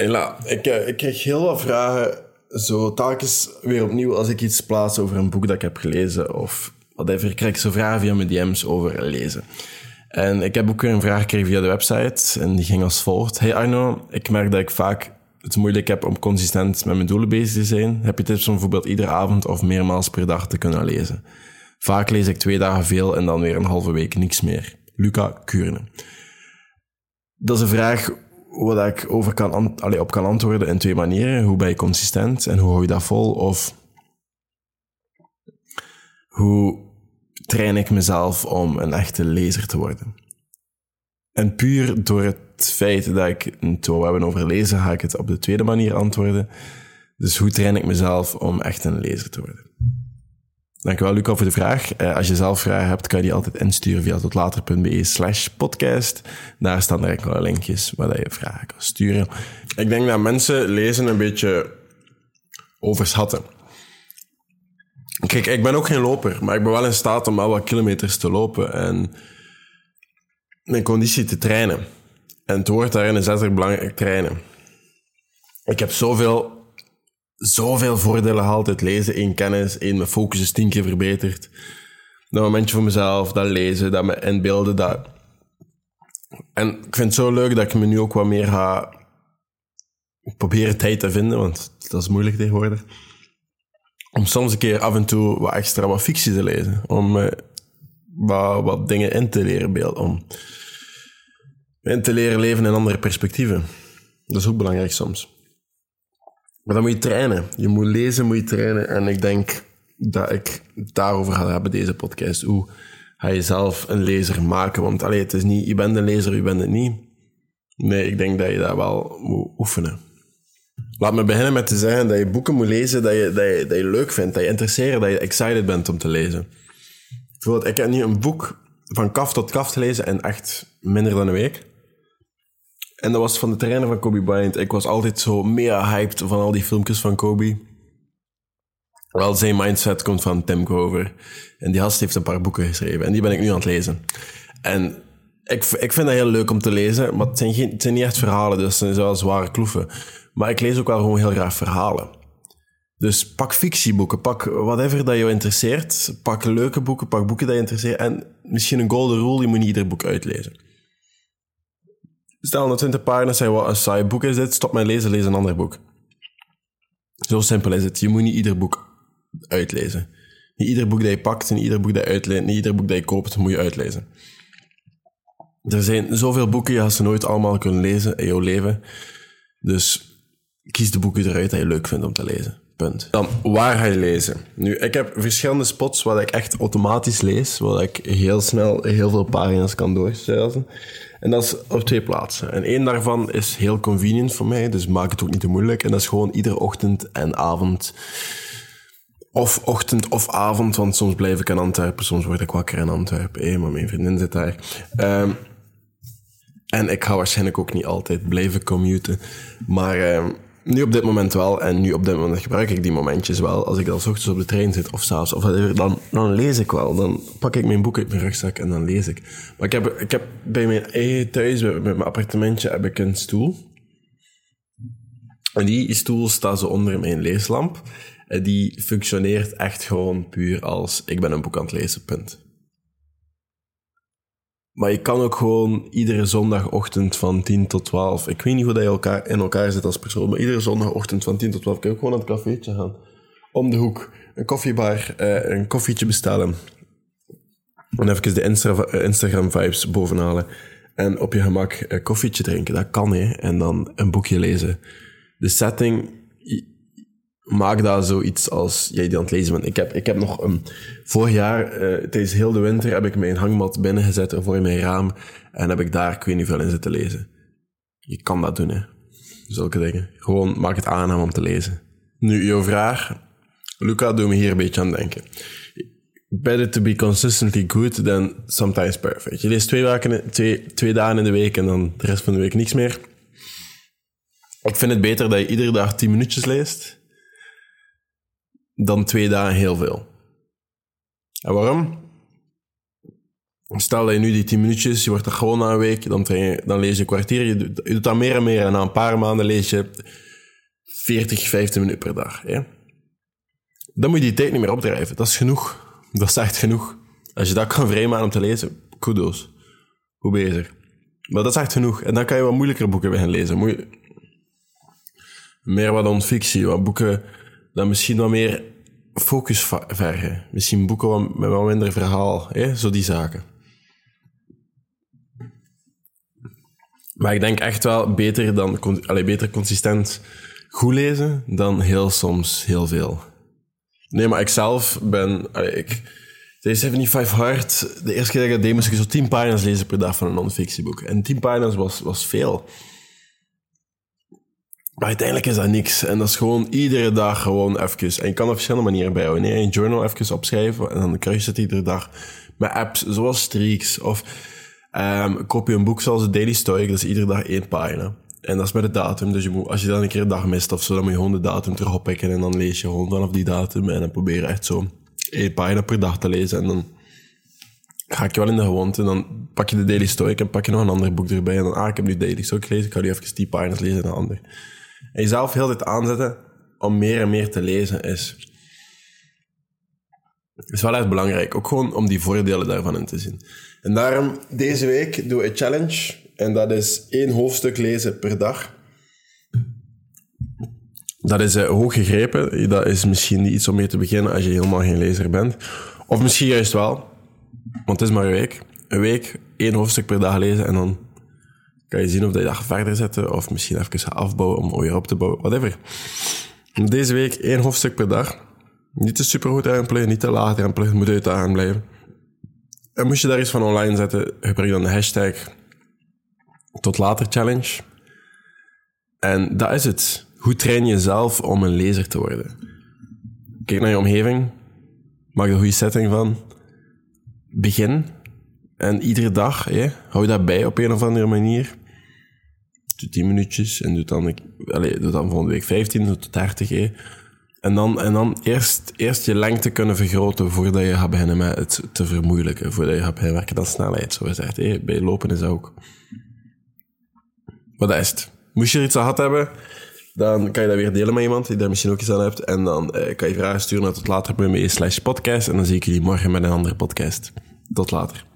Hela, ik, eh, ik krijg heel wat vragen, zo telkens weer opnieuw als ik iets plaats over een boek dat ik heb gelezen of whatever, krijg ik zo vragen via mijn DM's over lezen. En ik heb ook weer een vraag gekregen via de website en die ging als volgt. Hey Arno, ik merk dat ik vaak het moeilijk heb om consistent met mijn doelen bezig te zijn. Heb je tips om bijvoorbeeld iedere avond of meermaals per dag te kunnen lezen? Vaak lees ik twee dagen veel en dan weer een halve week niks meer. Luca Kuurne. Dat is een vraag waar ik over kan allee, op kan antwoorden in twee manieren. Hoe ben je consistent en hoe hou je dat vol? Of hoe train ik mezelf om een echte lezer te worden? En puur door het feit dat ik het we hebben over lezen, ga ik het op de tweede manier antwoorden. Dus hoe train ik mezelf om echt een lezer te worden? Dankjewel, Luca, voor de vraag. Uh, als je zelf vragen hebt, kan je die altijd insturen via totlater.be slash podcast. Daar staan er enkele linkjes waar je vragen kan sturen. Ik denk dat mensen lezen een beetje overschatten. Kijk, ik ben ook geen loper, maar ik ben wel in staat om al wat kilometers te lopen en mijn conditie te trainen. En het woord daarin is letterlijk belangrijk trainen. Ik heb zoveel zoveel voordelen gehaald lezen. één kennis, één mijn focus is tien keer verbeterd. Dat momentje voor mezelf, dat lezen, dat me inbeelden. Dat... En ik vind het zo leuk dat ik me nu ook wat meer ga proberen tijd te vinden, want dat is moeilijk tegenwoordig. Om soms een keer af en toe wat extra wat fictie te lezen. Om uh, wat, wat dingen in te leren beelden. Om in te leren leven in andere perspectieven. Dat is ook belangrijk soms. Maar dan moet je trainen. Je moet lezen, moet je trainen. En ik denk dat ik daarover ga hebben, deze podcast. Hoe ga je zelf een lezer maken? Want allee, het is niet, je bent een lezer, je bent het niet. Nee, ik denk dat je dat wel moet oefenen. Laat me beginnen met te zeggen dat je boeken moet lezen dat je, dat je, dat je leuk vindt, dat je interesseert, dat je excited bent om te lezen. Bijvoorbeeld, ik heb nu een boek van kaf tot kaf gelezen in echt minder dan een week. En dat was van de trainer van Kobe Bryant. Ik was altijd zo mega hyped van al die filmpjes van Kobe. Wel, zijn mindset komt van Tim Grover. En die gast heeft een paar boeken geschreven. En die ben ik nu aan het lezen. En ik, ik vind dat heel leuk om te lezen. Maar het zijn, geen, het zijn niet echt verhalen. Dus het zijn wel zware kloeven. Maar ik lees ook wel gewoon heel graag verhalen. Dus pak fictieboeken. Pak whatever dat je interesseert. Pak leuke boeken. Pak boeken dat je interesseert. En misschien een golden rule. Je moet niet ieder boek uitlezen. Stel dat 20 pagina's zijn wat een saai boek is dit, stop met lezen, lees een ander boek. Zo simpel is het. Je moet niet ieder boek uitlezen. Niet ieder boek dat je pakt, niet ieder boek dat je uitleent, niet ieder boek dat je koopt, moet je uitlezen. Er zijn zoveel boeken, je ze nooit allemaal kunnen lezen in jouw leven. Dus kies de boeken eruit dat je leuk vindt om te lezen. Punt. Dan, waar ga je lezen? Nu, ik heb verschillende spots waar ik echt automatisch lees, waar ik heel snel heel veel pagina's kan doorstuizen. En dat is op twee plaatsen. En één daarvan is heel convenient voor mij, dus maak het ook niet te moeilijk. En dat is gewoon iedere ochtend en avond. Of ochtend of avond, want soms blijf ik in Antwerpen, soms word ik wakker in Antwerpen. Hé, maar mijn vriendin zit daar. Um, en ik ga waarschijnlijk ook niet altijd blijven commuten. Maar um, nu op dit moment wel. En nu op dit moment gebruik ik die momentjes wel. Als ik dan s ochtends op de trein zit of s'avonds, of dan, dan lees ik wel. Dan pak ik mijn boek uit mijn rugzak en dan lees ik. Maar ik heb, ik heb bij mijn eigen thuis, met mijn appartementje, heb ik een stoel. En die stoel staat zo onder mijn leeslamp. En die functioneert echt gewoon puur als ik ben een boek aan het lezen, punt. Maar je kan ook gewoon iedere zondagochtend van 10 tot 12. Ik weet niet hoe dat je elkaar, in elkaar zit als persoon, maar iedere zondagochtend van 10 tot 12 kan je ook gewoon naar het cafeetje gaan. Om de hoek. Een koffiebar, uh, een koffietje bestellen. En even de Insta Instagram vibes bovenhalen. En op je gemak een koffietje drinken. Dat kan, hè. En dan een boekje lezen. De setting maak daar zoiets als jij die aan het lezen bent. Ik heb, ik heb nog een, vorig jaar, uh, tijdens heel de winter, heb ik mijn hangmat binnengezet voor mijn raam. En heb ik daar, ik weet niet veel in zitten lezen. Je kan dat doen, hè. Zulke dingen. Gewoon maak het aangenaam om te lezen. Nu, jouw vraag. Luca, doe me hier een beetje aan denken. Better to be consistently good than sometimes perfect. Je leest twee, twee, twee dagen in de week en dan de rest van de week niks meer. Ik vind het beter dat je iedere dag tien minuutjes leest dan twee dagen heel veel. En waarom? Stel dat je nu die 10 minuutjes, je wordt er gewoon na een week, dan, train dan lees je een kwartier, je doet, dat meer en meer en na een paar maanden lees je 40, 50 minuten per dag. Dan moet je die tijd niet meer opdrijven. Dat is genoeg. Dat is echt genoeg. Als je dat kan vrijmaken om te lezen, kudos. Hoe bezig. Maar dat is echt genoeg. En dan kan je wat moeilijkere boeken beginnen lezen. Moe- Meer wat non-fictie, wat boeken dat misschien wat meer focus vergen. Misschien boeken met wat minder verhaal. Hè? Zo die zaken. Maar ik denk echt wel beter, dan, allee, beter consistent goed lezen dan heel soms heel veel. Nee, maar ik zelf ben... allee, ik, deze 75 Hard, de eerste keer dat ik dat deed, moest ik zo 10 pagina's lezen per dag van een non-fictieboek. En 10 pagina's was, was veel. Maar uiteindelijk is dat niks. En dat is gewoon iedere dag gewoon even. En je kan op verschillende manieren bijhouden. Nee, een journal even opschrijven en dan kruis je het iedere dag. Met apps zoals Streaks of ehm koop je een boek zoals de Daily Stoic. Dat is iedere dag één pagina. En dat is met de datum. Dus je moet, als je dan een keer een dag mist of zo, dan moet je gewoon de datum terug oppikken. En dan lees je gewoon vanaf die datum. En dan probeer je echt zo één pagina per dag te lezen. En dan ga ik je wel in de gewoonte. Dan pak je de Daily Stoic en pak je nog een ander boek erbij. En dan, ah, ik heb nu Daily Stoic gelezen. Ik ga nu even die pagina's lezen en een ander. En jezelf heel dit aanzetten om meer en meer te lezen is, is wel echt belangrijk. Ook gewoon om die voordelen daarvan in te zien. En daarom, deze week doe ik een challenge. En dat is één hoofdstuk lezen per dag. Dat is eh, hoog gegrepen. Dat is misschien niet iets om mee te beginnen als je helemaal geen lezer bent. Of misschien juist wel. Want het is maar een week. Een week, één hoofdstuk per dag lezen en dan kan je zien of je dat verder zetten of misschien even afbouwen om weer op te bouwen, whatever. Deze week één hoofdstuk per dag. Niet te supergoed drempelen, niet te laag het moet uitdagend blijven. En moest je daar iets van online zetten, gebruik dan de hashtag tot later challenge. En dat is het. Hoe train je jezelf om een lezer te worden? Kijk naar je omgeving, maak er een goede setting van. Begin en iedere dag, hè, hou dat bij op een of andere manier. Doe 10 minuutjes en doe dan, allez, doe dan volgende week 15 tot 30. Hè. En dan, en dan eerst, eerst je lengte kunnen vergroten voordat je gaat beginnen met het te vermoeilijken. Voordat je gaat beginnen werken aan snelheid, zo gezegd. Hè. Bij lopen is dat ook. Maar dat is het. Moest je er iets aan gehad hebben, dan kan je dat weer delen met iemand die daar misschien ook iets aan hebt. En dan eh, kan je vragen sturen naar tot later slash podcast. En dan zie ik jullie morgen met een andere podcast. Tot later.